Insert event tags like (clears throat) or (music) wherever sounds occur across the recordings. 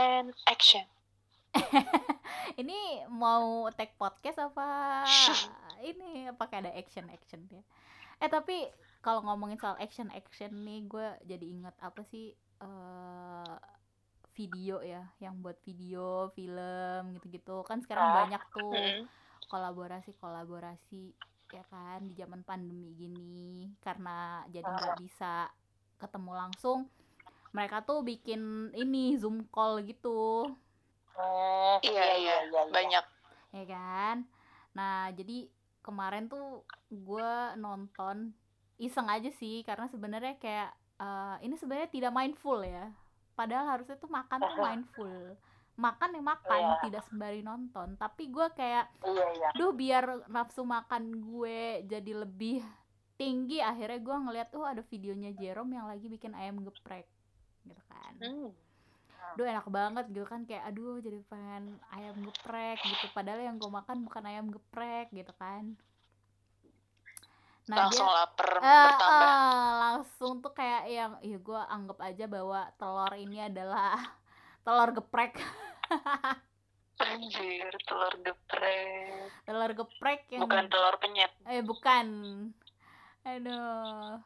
and action. (laughs) ini mau take podcast apa (laughs) ini? Pakai ada action action ya eh tapi kalau ngomongin soal action action nih gue jadi inget apa sih uh, video ya yang buat video film gitu-gitu. Kan sekarang banyak tuh kolaborasi kolaborasi ya kan di zaman pandemi gini. Karena jadi nggak bisa ketemu langsung mereka tuh bikin ini zoom call gitu. Oh iya iya, iya, iya, iya. banyak. Ya kan? Nah jadi kemarin tuh gue nonton iseng aja sih karena sebenarnya kayak uh, ini sebenarnya tidak mindful ya. Padahal harusnya tuh makan tuh mindful. Makan yang makan yeah. tidak sembari nonton. Tapi gue kayak yeah, yeah. duh biar nafsu makan gue jadi lebih tinggi. Akhirnya gue ngeliat tuh ada videonya Jerome yang lagi bikin ayam geprek gitu kan mm. Duh enak banget gitu kan kayak aduh jadi pengen ayam geprek gitu padahal yang gue makan bukan ayam geprek gitu kan nah langsung dia, lapar uh, bertambah uh, langsung tuh kayak yang ya gue anggap aja bahwa telur ini adalah (laughs) telur geprek Anjir, telur geprek. Telur geprek yang bukan telur penyet. Eh, bukan. Aduh.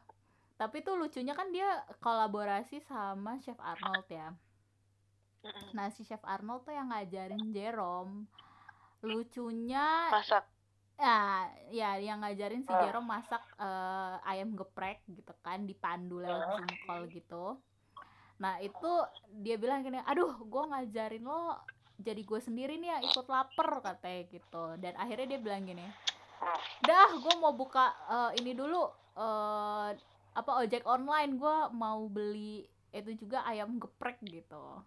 Tapi tuh lucunya kan dia kolaborasi sama Chef Arnold ya. Nah, si Chef Arnold tuh yang ngajarin Jerome. Lucunya masak. Ya, ya yang ngajarin si ah. Jerome masak uh, ayam geprek gitu kan dipandu lewat ah. Zoom call gitu nah itu dia bilang gini aduh gue ngajarin lo jadi gue sendiri nih yang ikut lapar katanya gitu dan akhirnya dia bilang gini dah gue mau buka uh, ini dulu uh, apa ojek online gue mau beli itu juga ayam geprek gitu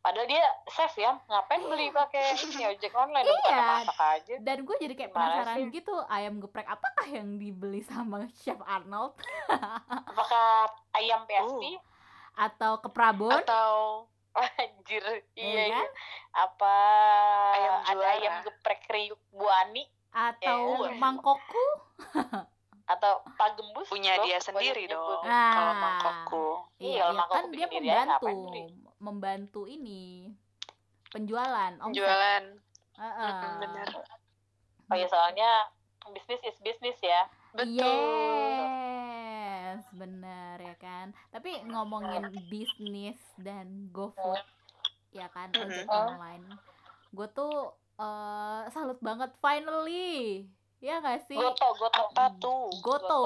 Padahal dia safe ya, ngapain beli pakai ini ojek online iya. masak aja. Dan gue jadi kayak penasaran sih? gitu, ayam geprek apakah yang dibeli sama (laughs) Chef Arnold? Apakah ayam PSP? Uh. Atau ke Prabon? Atau (laughs) anjir, iya, iya, iya. Apa ayam ada ayam geprek kriuk Bu Ani? Atau ya. mangkokku? (laughs) atau Pak Gembus punya dia sendiri dong nah, kalau mangkokku. Iya, iya kan dia membantu membantu ini penjualan omset. penjualan. Uh -uh. benar. Oh ya soalnya bisnis is bisnis ya. Betul yes benar ya kan. Tapi ngomongin bisnis dan GoFood ya kan ojek online. Gue tuh uh, salut banget finally ya gak sih goto goto apa tuh goto,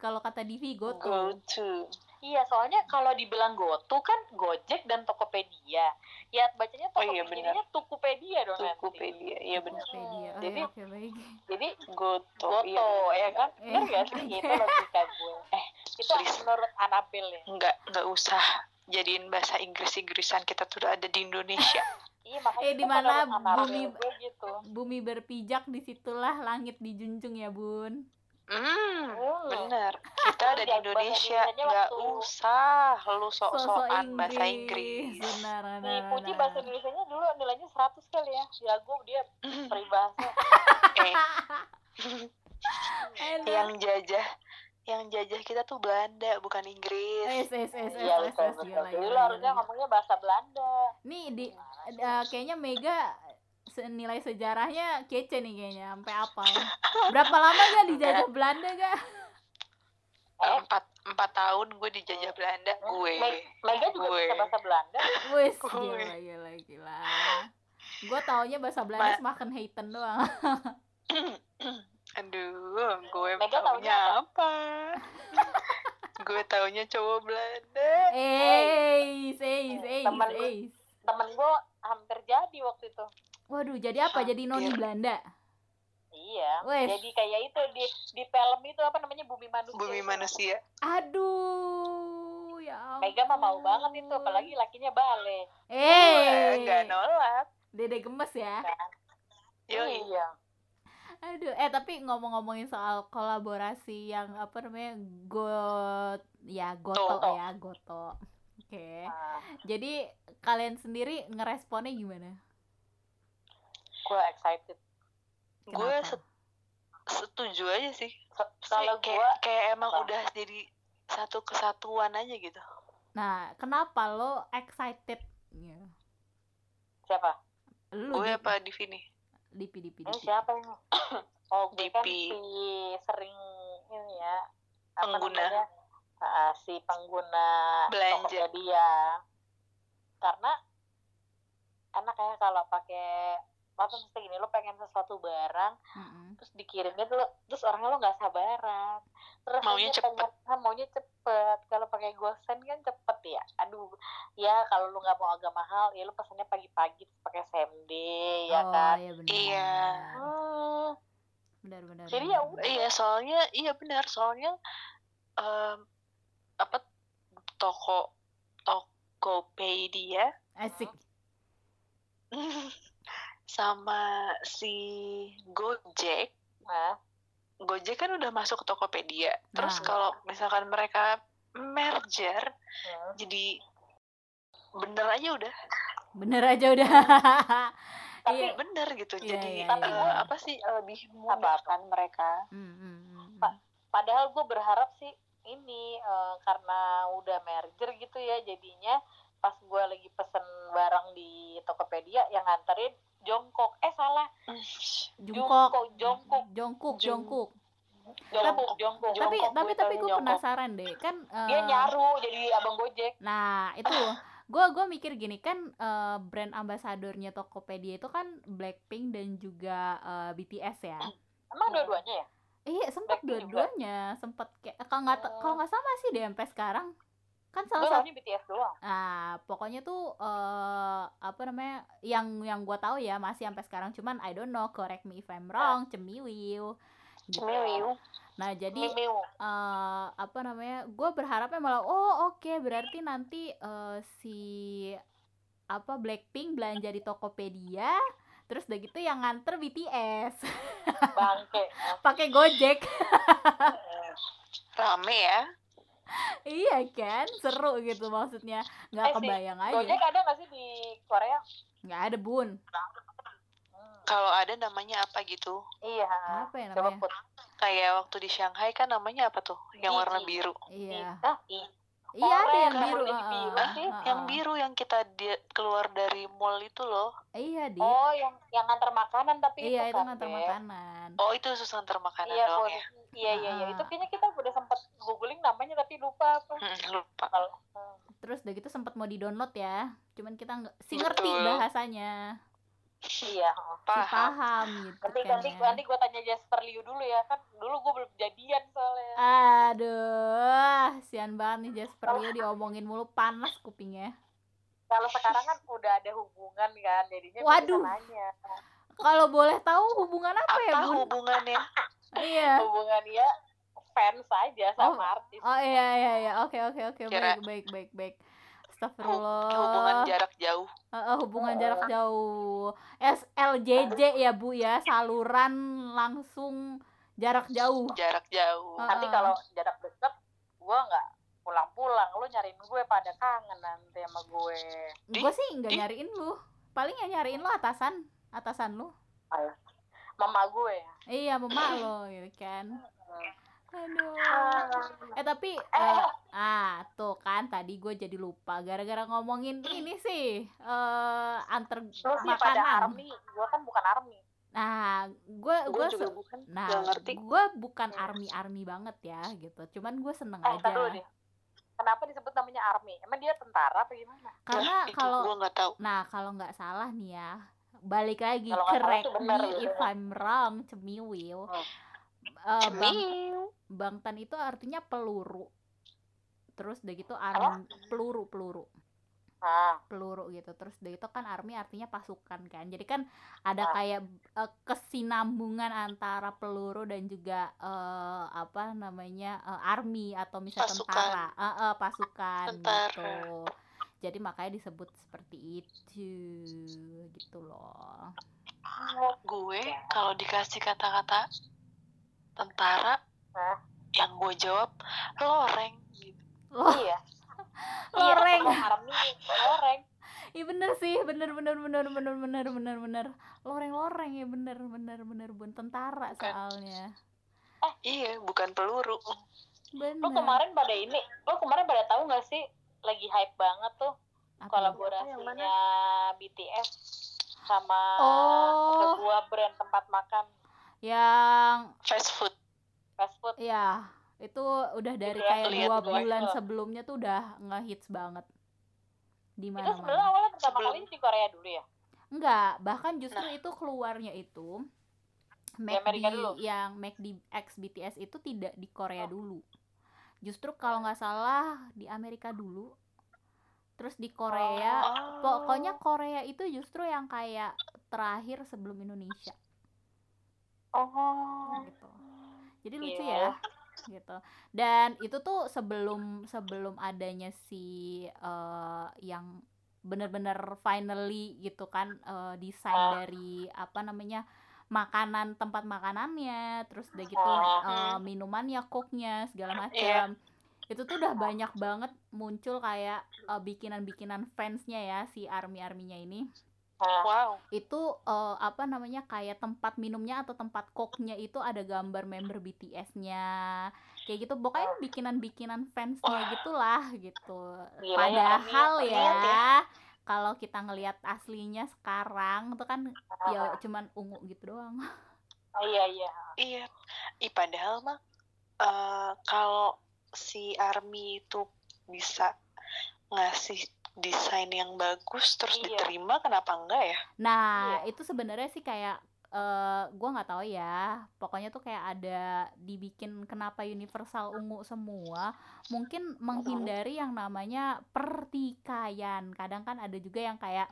kalau kata Divi goto goto Iya, soalnya kalau dibilang GoTo kan Gojek dan Tokopedia. Ya bacanya Tokopedia, oh, iya Tokopedia dong Tokopedia, iya benar. Tokopedia. Oh, jadi, ya, okay, baik. jadi Goto, Goto iya, ya kan? Benar eh. gak sih? Itu (laughs) logika gue. Eh, itu Please. menurut Anabel ya? Enggak, enggak usah jadiin bahasa Inggris-Inggrisan kita tuh udah ada di Indonesia. (laughs) Iya, makanya eh di mana bumi gitu. bumi berpijak di situlah langit dijunjung ya bun. Hmm, oh. bener. (laughs) Kita ada di Indonesia, nggak usah lu sok-sokan bahasa Inggris. Benar, benar. Di Puji bahasa Indonesia-nya dulu nilainya 100 kali ya. Jago dia (laughs) peribahasa. eh. yang jajah yang jajah kita tuh Belanda bukan Inggris. Es es es es. Iya. Jadi lu harusnya ngomongnya bahasa Belanda. Nih di uh, kayaknya Mega nilai sejarahnya kece nih kayaknya sampai apa berapa lama gak dijajah Belanda gak eh, empat empat tahun gue dijajah Belanda gue Mega juga gue. bisa bahasa Belanda wes gila gila gila gue taunya bahasa Belanda Ma makan Hayten doang (clears throat) (clears throat) aduh gue Mega taunya apa (laughs) gue taunya cowok Belanda eh eh eh temen temen gue hampir jadi waktu itu Waduh, jadi apa? Jadi noni Belanda? Iya. Wes. Jadi kayak itu di di film itu apa namanya Bumi Manusia. Bumi Manusia. Aduh, ya ampun. Mega mah mau banget itu, apalagi lakinya Bale. Eh, enggak nolak. Dede gemes ya. Kan? Yo, iya. Aduh, eh tapi ngomong-ngomongin soal kolaborasi yang apa namanya got ya goto Toto. ya goto. Oke. Okay. Nah. Jadi kalian sendiri ngeresponnya gimana? gue excited gue setuju aja sih kalau gue kayak, kayak emang udah jadi satu kesatuan aja gitu nah kenapa lo excited siapa lu gue apa di dipi dipi ini siapa ini? (coughs) Oh gue kan si sering ini ya apa pengguna. namanya, uh, si pengguna belanja. Dia karena enak ya kalau pakai apa mesti gini lo pengen sesuatu barang mm-hmm. terus dikirimnya tuh terus orangnya lo nggak sabaran. Terus maunya cepet. pengen, maunya cepet. Kalau pakai gosen kan cepet ya. Aduh ya kalau lo nggak mau agak mahal ya lo pesannya pagi-pagi pakai SMD ya oh, kan? iya benar. iya. Hmm. benar-benar jadi ya udah. Iya soalnya iya benar. Soalnya um, apa toko Tokopedia asik (laughs) sama si Gojek nah. Gojek kan udah masuk ke Tokopedia terus nah. kalau misalkan mereka merger nah. jadi bener aja udah bener aja udah (laughs) tapi iya. bener gitu iya, jadi iya, tapi iya. apa sih lebih memudahkan mereka hmm, hmm, hmm. Pa padahal gue berharap sih ini uh, karena udah merger gitu ya jadinya pas gue lagi pesen barang di Tokopedia yang nganterin jongkok eh salah. Jongkok jongkok jongkok jongkok jongkok jongkok tapi tapi tapi gue penasaran deh. Kan uh, dia nyaru jadi abang gojek. Nah itu. Gue gue mikir gini. Kan uh, brand ambasadornya Tokopedia itu kan Blackpink dan juga uh, eh, BTS ya? Emang dua-duanya ya? Iya sempat dua-duanya. Sempat kayak kalau nggak kalau nggak sama sih deh sampai sekarang kan salah satu BTS doang. Nah pokoknya tuh uh, apa namanya yang yang gue tahu ya masih sampai sekarang cuman I don't know correct me if I'm wrong cemiwiu gitu. cemiwiu nah jadi uh, apa namanya gue berharapnya malah oh oke okay, berarti nanti uh, si apa Blackpink belanja di Tokopedia terus udah gitu yang nganter BTS bangke (laughs) pakai Gojek. Rame ya iya kan? Seru gitu maksudnya. Nggak eh, kebayang si, aja. Gojek ada nggak sih di Korea? Nggak ada bun. Kalau ada namanya apa gitu? Iya. Apa ya namanya? kayak waktu di Shanghai kan namanya apa tuh? Yang warna biru. Iya. Ah, Iya ada yang biru, uh, biru uh, sih. Uh, uh, yang biru yang kita di, keluar dari mall itu loh. Iya di. Oh yang yang ngantar makanan tapi iya, itu, itu ngantar makanan. Oh itu khusus ngantar makanan iya, dong ya. Iya iya iya itu kayaknya kita udah sempat googling namanya tapi lupa apa. Hmm, lupa. Hmm. Terus udah gitu sempat mau di download ya. Cuman kita nggak sih ngerti bahasanya. Iya, paham. Si paham gitu nanti, kan nanti, ya. nanti gue tanya Jasper Liu dulu ya kan dulu gue belum jadian soalnya. Aduh, sian banget nih Jasper Liu diomongin mulu panas kupingnya. Kalau sekarang kan udah ada hubungan kan, jadinya Waduh. Kalau boleh tahu hubungan apa, apa ya, Bun? hubungannya? Iya. Hubungan ya fans aja sama oh, artis. Oh iya iya iya, oke oke oke, baik baik baik baik. Astagfirullah. Hubungan jarak jauh. Uh, uh, hubungan jarak jauh. SLJJ ya Bu ya, saluran langsung jarak jauh. Jarak jauh. Uh, Nanti kalau jarak dekat gua nggak pulang-pulang, lu nyariin gue pada kangen nanti sama gue. Gue sih nggak nyariin lu. Paling ya nyariin lu atasan, atasan lu. Mama gue ya. Iya, mama (clears throat) lo gitu kan. Aduh. Eh tapi uh, ah tuh kan tadi gue jadi lupa gara-gara ngomongin (clears throat) ini sih uh, antar sih makanan. pada army, gue kan bukan army. Nah, gue gue juga bukan. Nah, ngerti. gue bukan army army banget ya gitu. Cuman gue seneng eh, aja. Dulu deh. Kenapa disebut namanya army? Emang dia tentara apa gimana? Karena kalau nggak tahu. Nah, kalau nggak salah nih ya, balik lagi correct me if I'm wrong, cemiwil. Hmm. Uh, bang, bangtan itu artinya peluru terus udah gitu army peluru peluru ah. peluru gitu terus udah itu kan army artinya pasukan kan jadi kan ada ah. kayak uh, kesinambungan antara peluru dan juga uh, apa namanya uh, army atau misalnya pasukan. tentara uh, uh, pasukan tentara. gitu jadi makanya disebut seperti itu gitu loh gue kalau dikasih kata-kata tentara Hah? yang gue jawab loreng gitu oh. iya (laughs) loreng iya, loreng Iya bener sih, bener bener bener bener bener bener bener loreng loreng ya bener bener bener bun tentara bukan. soalnya. Eh iya bukan peluru. Bener. Lo kemarin pada ini, lo kemarin pada tahu nggak sih lagi hype banget tuh Apa? kolaborasinya BTS sama Oh. sebuah brand tempat makan yang fast food fast food ya itu udah dari kayak dua bulan Tuh. sebelumnya tuh udah ngehits banget di itu mana sebenarnya mana awalnya pertama Sebelum- kali di Korea dulu ya enggak bahkan justru itu keluarnya itu dulu? yang McD X BTS itu tidak di Korea Oh. dulu justru kalau nggak salah di Amerika dulu terus di Korea oh. pokoknya Korea itu justru yang kayak terakhir sebelum Indonesia oh gitu jadi lucu Iya. ya gitu dan itu tuh sebelum sebelum adanya si eh, yang bener-bener finally gitu kan eh, desain Ah. dari apa namanya makanan tempat makanannya terus udah gitu Ah. eh, minumannya coke-nya segala Iya. macam itu tuh udah banyak banget muncul kayak eh, bikinan-bikinan fansnya ya si army arminya ini. Nah, wow. Itu eh, apa namanya kayak tempat minumnya atau tempat koknya itu ada gambar member BTS-nya kayak gitu pokoknya bikinan-bikinan fansnya gitulah gitu. Gila ya, padahal ya, ya. Kalau kita ngelihat aslinya sekarang tuh kan ya cuman ungu gitu doang. Oh, iya iya. Iya. Ih, padahal mah eh, kalau si Army itu bisa ngasih desain yang bagus terus Iya. diterima kenapa enggak ya? Nah, Iya. itu sebenarnya sih kayak eh gua nggak tahu ya. Pokoknya tuh kayak ada dibikin kenapa universal ungu semua. Mungkin menghindari yang namanya pertikaian. Kadang kan ada juga yang kayak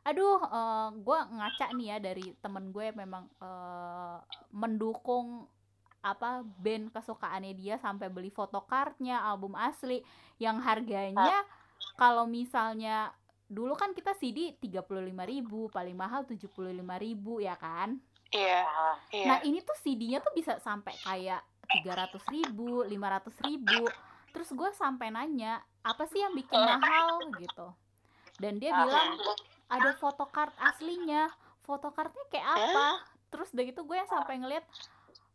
aduh eh gua ngaca nih ya dari temen gue memang eh mendukung apa band kesukaannya dia sampai beli fotokartnya album asli yang harganya kalau misalnya dulu kan kita CD 35.000 paling mahal 75.000 ya kan? Iya Nah, iya. Nah ini tuh CD-nya tuh bisa sampai kayak 300.000 500.000 terus gue sampai nanya apa sih yang bikin mahal? Gitu. Dan dia bilang ada photocard aslinya. Photocardnya kayak apa? Terus udah gitu gue yang sampai ngeliat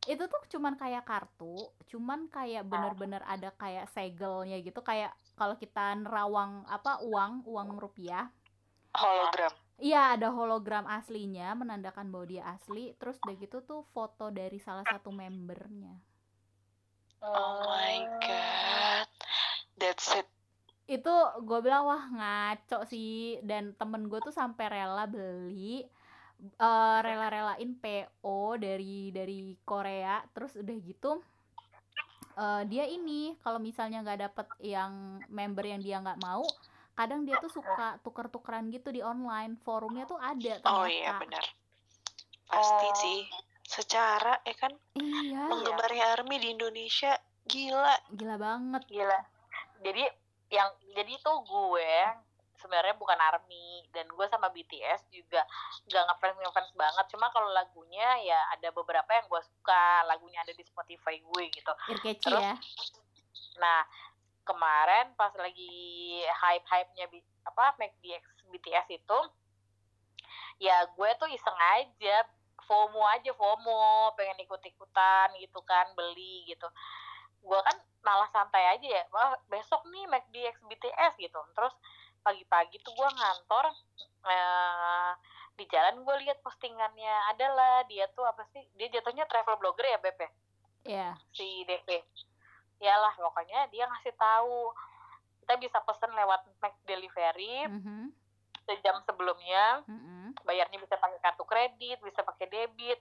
itu tuh cuman kayak kartu cuman kayak bener-bener ada kayak segelnya gitu kayak kalau kita nerawang apa uang uang rupiah. Hologram. Iya ada hologram aslinya menandakan bahwa dia asli. Terus udah gitu tuh foto dari salah satu membernya. Oh my god. That's it. Itu gue bilang wah ngaco sih. Dan temen gue tuh sampai rela beli eh, rela-relain PO dari dari Korea. Terus udah gitu eh, dia ini kalau misalnya nggak dapet yang member yang dia nggak mau kadang dia tuh suka tuker-tukeran gitu di online. Forumnya tuh ada ternyata oh iya benar. Pasti Oh. sih. Secara ya kan? Iya. Penggemarnya Army di Indonesia gila. Gila banget. Gila. Jadi yang jadi tuh gue sebenarnya bukan army dan gue sama BTS juga gak ngefans ngefans banget. Cuma kalau lagunya ya ada beberapa yang gue suka lagunya ada di Spotify gue gitu. Catchy Terus? ya. nah kemarin pas lagi hype hype nya apa make DX BTS itu ya gue tuh iseng aja FOMO aja FOMO pengen ikut ikutan gitu kan beli gitu. Gue kan malah santai aja ya wah besok nih make DX BTS gitu. Terus pagi-pagi tuh gue ngantor eh, di jalan gue lihat postingannya adalah dia tuh apa sih dia jatuhnya travel blogger ya Beb ya? ya si DP Yalah pokoknya dia ngasih tahu kita bisa pesen lewat Mac Delivery mhm, sejam sebelumnya. Mhm, bayarnya bisa pakai kartu kredit bisa pakai debit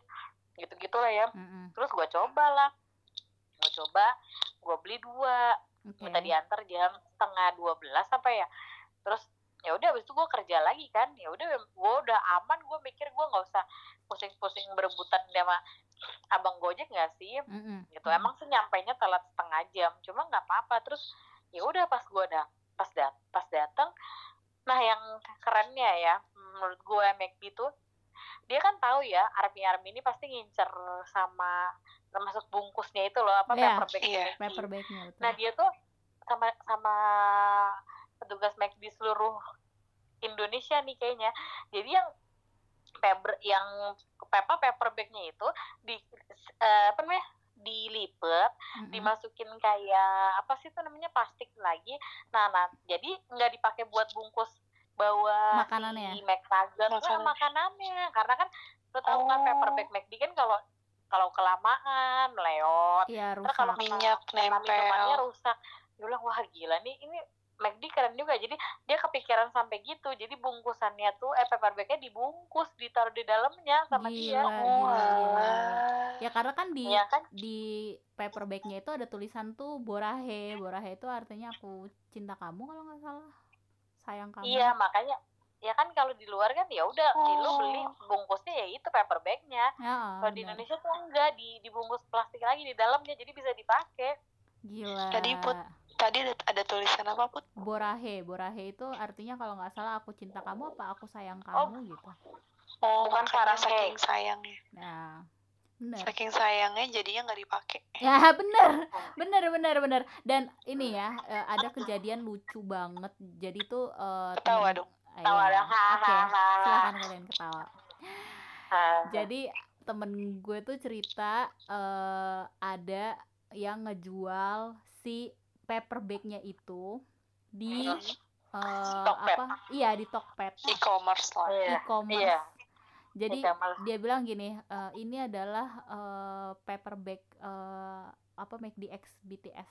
gitu-gitu lah ya. Mhm. terus gue coba lah gue coba gue beli dua. Oke. minta diantar jam setengah dua belas apa ya terus ya udah habis itu gue kerja lagi kan. Ya udah gue udah aman. Gue mikir gue nggak usah pusing-pusing berebutan sama abang gojek nggak sih? Mhm, gitu. Emang sih nyampainya telat setengah jam. Cuma nggak apa-apa. Terus ya udah pas gue ada pas dat pas datang nah yang kerennya ya menurut gue McD tuh dia kan tahu ya army army ini pasti ngincer sama termasuk bungkusnya itu loh apa Iya. paper Iya. Bagnya betul. Nah dia tuh sama sama petugas McD seluruh Indonesia nih kayaknya. Jadi yang paper yang paper paper bagnya itu di eh, apa namanya dilipet mm-hmm. dimasukin kayak apa sih itu namanya plastik lagi. Nah nah jadi nggak dipakai buat bungkus bawa makanannya? si McNugget Makanan. makanannya. karena kan lo tau kan oh. kan paper bag McD kan kalau kalau kelamaan meleot. Ya, terus kalau minyak nempel. rusak. Dia bilang wah gila nih ini McD keren juga. Jadi dia kepikiran sampai gitu. Jadi bungkusannya tuh eh paper bagnya dibungkus ditaruh di dalamnya sama gila, dia. gila, gila. ya karena kan di ya kan? di paper bagnya itu ada tulisan tuh borahe. Borahe itu artinya aku cinta kamu kalau nggak salah. Sayang kamu. Iya makanya ya kan kalau di luar kan ya udah oh. lu beli bungkusnya ya itu paper bagnya. Ya, kalau di Indonesia tuh enggak di dibungkus plastik lagi di dalamnya jadi bisa dipakai. Gila. Tadi put tadi ada, ada tulisan apa put borahe borahe itu artinya kalau nggak salah aku cinta kamu apa aku sayang oh. kamu oh. gitu oh bukan karena saking sayangnya nah bener. saking sayangnya jadinya nggak dipakai ya (laughs) bener bener bener bener dan ini ya eh, ada kejadian lucu banget jadi tuh uh, ketawa dong ketawa ya. oke okay. silakan kalian ketawa jadi temen gue tuh cerita uh, ada yang ngejual si paper bagnya itu di uh, apa? Iya di Tokped. E-commerce lah. Iya. e-commerce. Iya. jadi dia bilang gini uh, ini adalah uh, paper bag uh, apa make di X BTS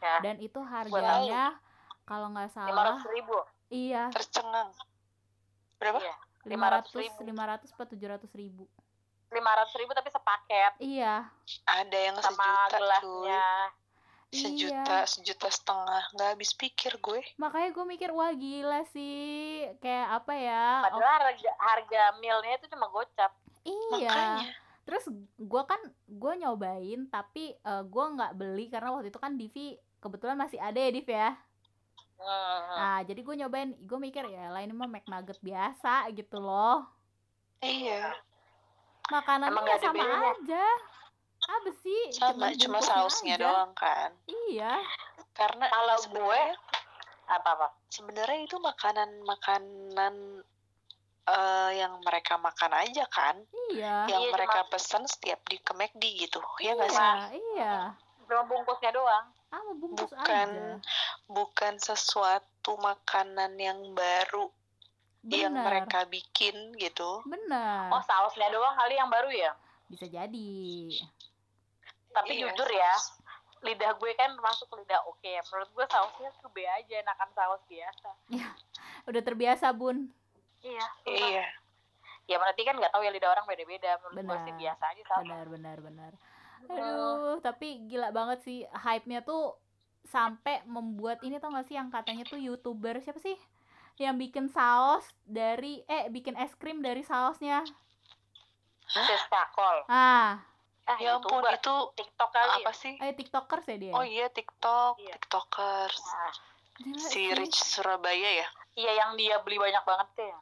ya. dan itu harganya kalau nggak salah ribu. Iya. Tercengang. Berapa? Lima ratus lima ratus atau tujuh ratus ribu. lima ratus ribu tapi sepaket. Iya. Ada yang sama sejuta gelasnya sejuta iya. sejuta setengah nggak habis pikir gue makanya gue mikir wah gila sih kayak apa ya padahal oh. harga harga milnya itu cuma gocap iya makanya. terus gue kan gue nyobain tapi uh, gue nggak beli karena waktu itu kan Divi kebetulan masih ada ya Div ya hmm. nah jadi gue nyobain gue mikir ya lain mah McNugget biasa gitu loh iya makanannya ya sama bedanya. aja apa sih sama cuma sausnya aja. doang kan iya karena kalau gue apa apa sebenarnya itu makanan makanan uh, yang mereka makan aja kan iya yang iya, mereka cuma... pesan setiap di ke McD gitu ya nggak sih iya cuma bungkusnya doang ah bungkus bukan aja. bukan sesuatu makanan yang baru Bener. yang mereka bikin gitu. Benar. Oh sausnya doang kali yang baru ya? Bisa jadi. Tapi iya, jujur ya, lidah gue kan masuk lidah oke. Okay. Menurut gue sausnya tuh be aja, enakan saus biasa. Ya, udah terbiasa bun. Iya. Iya. Ya berarti kan nggak tahu ya lidah orang beda-beda. Menurut benar. gue sih biasa aja saus. Benar, benar, benar. Aduh, tapi gila banget sih hype-nya tuh sampai membuat ini tau gak sih yang katanya tuh youtuber siapa sih yang bikin saus dari eh bikin es krim dari sausnya Siskakol. Ah. Eh, ya ampun itu TikTok kali. Apa sih? Eh TikTokers ya dia. Oh iya TikTok, iya. TikTokers. Nah. si Rich Surabaya ya? Iya yang dia beli banyak banget ya.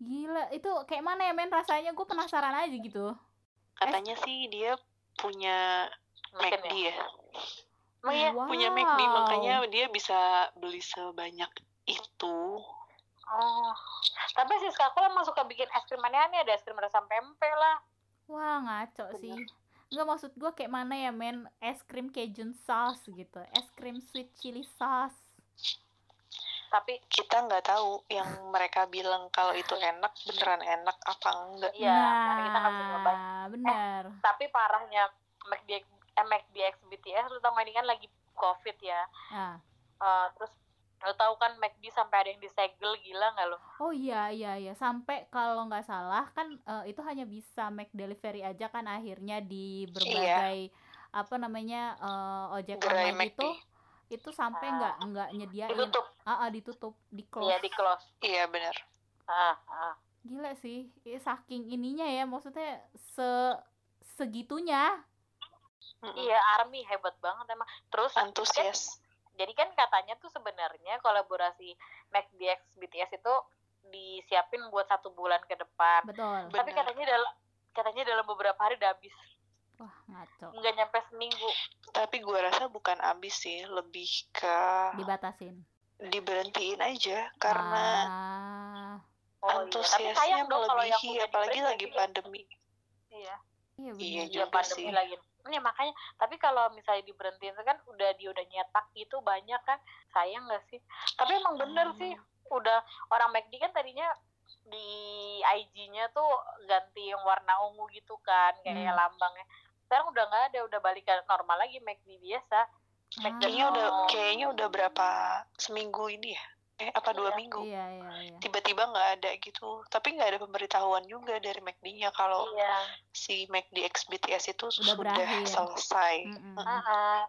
Gila, itu kayak mana ya men rasanya gue penasaran aja gitu. Katanya eh. sih dia punya McD ya. ya. Oh iya, wow. punya McD makanya dia bisa beli sebanyak itu. Oh, tapi si Skakula emang suka bikin es krim aneh-aneh, ada es krim rasa pempek lah. Wah, ngaco sih. Enggak maksud gue kayak mana ya men es krim Cajun sauce gitu, es krim sweet chili sauce. Tapi kita nggak tahu yang mereka bilang kalau itu enak beneran enak apa enggak. Iya, nah, kita nggak bisa. Bener. Eh, tapi parahnya McD, eh, McDX BTS lu tau gak ini kan lagi covid ya. Nah. Uh, terus Lo tau kan McD sampai ada yang disegel gila nggak lo? Oh iya iya iya. Sampai kalau nggak salah kan uh, itu hanya bisa make delivery aja kan akhirnya di berbagai iya. apa namanya uh, ojek Gerai online itu itu sampai nggak ah. nggak nyediain. Ditutup. Ah, ah ditutup di close. Iya di close. Iya benar. Ah, ah. gila sih. Saking ininya ya maksudnya se segitunya. Iya army hebat banget emang. Terus antusias jadi kan katanya tuh sebenarnya kolaborasi MacDX BTS itu disiapin buat satu bulan ke depan. Betul. Tapi bener. katanya dalam katanya dalam beberapa hari udah habis. Wah, ngaco. Nggak nyampe seminggu. Tapi gua rasa bukan habis sih, lebih ke dibatasin. Diberhentiin aja karena ah. oh, antusiasnya iya. melebihi apalagi lagi pandemi. Iya. Iya, iya juga pandemi sih. lagi ini makanya. Tapi kalau misalnya diberhentiin kan udah dia udah nyetak gitu banyak kan sayang gak sih? Tapi emang bener hmm. sih udah orang McD kan tadinya di IG-nya tuh ganti yang warna ungu gitu kan kayak hmm. lambangnya. Sekarang udah nggak ada udah balik ke normal lagi McD biasa. McD-nya udah kayaknya udah berapa seminggu ini ya eh apa dua iya. minggu iya, iya, iya. tiba-tiba nggak ada gitu tapi nggak ada pemberitahuan juga dari McD-nya kalau iya. si McD X BTS itu sudah, sudah selesai mm -mm. Uh -uh.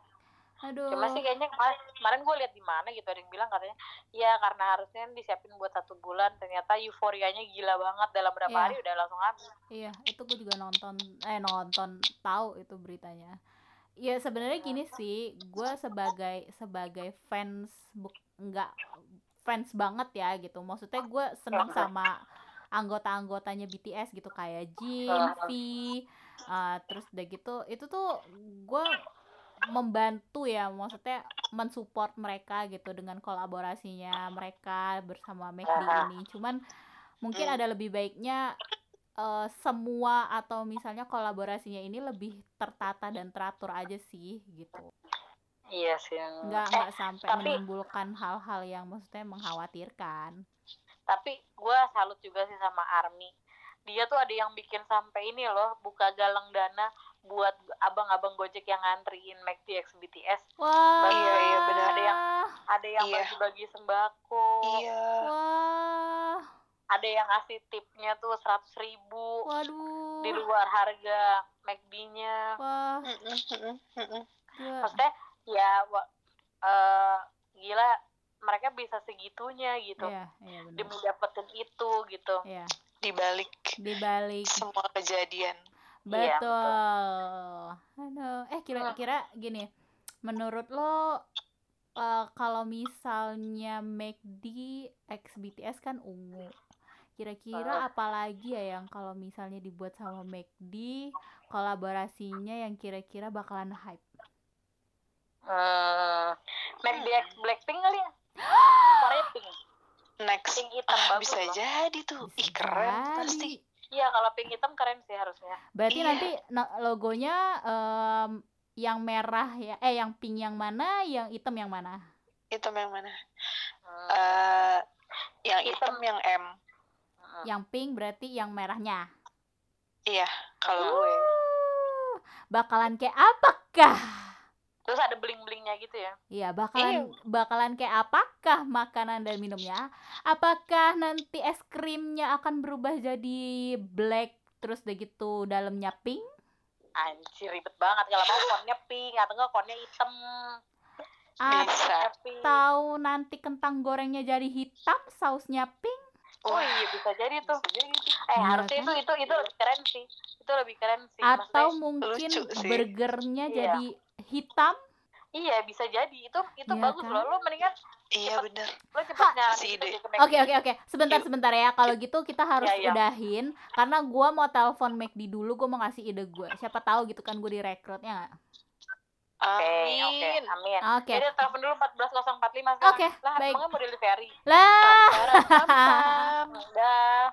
Aduh. Cuma sih kayaknya kemarin, kemarin gue lihat di mana gitu ada yang bilang katanya ya karena harusnya disiapin buat satu bulan ternyata euforianya gila banget dalam berapa yeah. hari udah langsung habis. Iya itu gue juga nonton eh nonton tahu itu beritanya. Ya sebenarnya gini sih gue sebagai sebagai fans buk nggak fans banget ya gitu. Maksudnya gue seneng sama anggota-anggotanya BTS gitu kayak Jin, V, uh, terus udah gitu itu tuh gue membantu ya maksudnya mensupport mereka gitu dengan kolaborasinya mereka bersama McD ini. Cuman mungkin ada lebih baiknya uh, semua atau misalnya kolaborasinya ini lebih tertata dan teratur aja sih gitu Iya sih. Nggak eh, nggak sampai tapi, menimbulkan hal-hal yang maksudnya mengkhawatirkan. Tapi gue salut juga sih sama Army. Dia tuh ada yang bikin sampai ini loh, buka galang dana buat abang-abang Gojek yang ngantriin McD X BTS. Wah. Iya iya benar. Ada yang ada yang iya. bagi-bagi sembako. Iya. Wah. Ada yang ngasih tipnya tuh seratus ribu. Waduh. Di luar harga McD-nya. Wah. Maksudnya ya uh, gila mereka bisa segitunya gitu. Yeah, yeah, demi dapetin itu gitu. Yeah. dibalik dibalik. semua kejadian. Betul, yeah, betul. Aduh. eh kira-kira gini menurut lo uh, kalau misalnya McD X BTS kan ungu. Kira-kira uh. apalagi ya yang kalau misalnya dibuat sama McD kolaborasinya yang kira-kira bakalan hype Hmm, Black Blackpink kali ya? (gasps) Korea pink. Next. Pink hitam ah, bagus bisa loh. jadi tuh. Ih keren jadi. pasti. Iya kalau pink hitam keren sih harusnya. Berarti iya. nanti logonya um, yang merah ya, eh yang pink yang mana, yang hitam yang mana? Hitam yang mana? Hmm. Uh, yang hitam yang M. Hmm. Yang pink berarti yang merahnya. Iya, kalau uh, gue. Bakalan kayak apakah? Terus ada bling-blingnya gitu ya? Iya, bakalan Ew. bakalan kayak apakah makanan dan minumnya? Apakah nanti es krimnya akan berubah jadi black terus udah gitu dalamnya pink? Anjir ribet banget kalau mau konnya pink atau enggak konnya hitam. Atau nanti kentang gorengnya jadi hitam, sausnya pink? Oh iya bisa jadi tuh. Bisa jadi tuh. Eh iya, harusnya kan? itu itu itu lebih keren sih. Itu lebih keren sih. Atau mungkin burgernya iya. jadi hitam iya bisa jadi itu itu iya, bagus kan? loh lo mendingan iya benar lo cepet oke oke oke sebentar iya. sebentar ya kalau gitu kita harus ya, ya. udahin karena gue mau telepon McD dulu gue mau ngasih ide gue siapa tahu gitu kan gue direkrutnya nggak Oke, okay, oke, okay, amin. Oke. Okay. Jadi telepon dulu 14045 sekarang. Oke, okay, lah, baik. mau delivery. Lah. (laughs) Dah.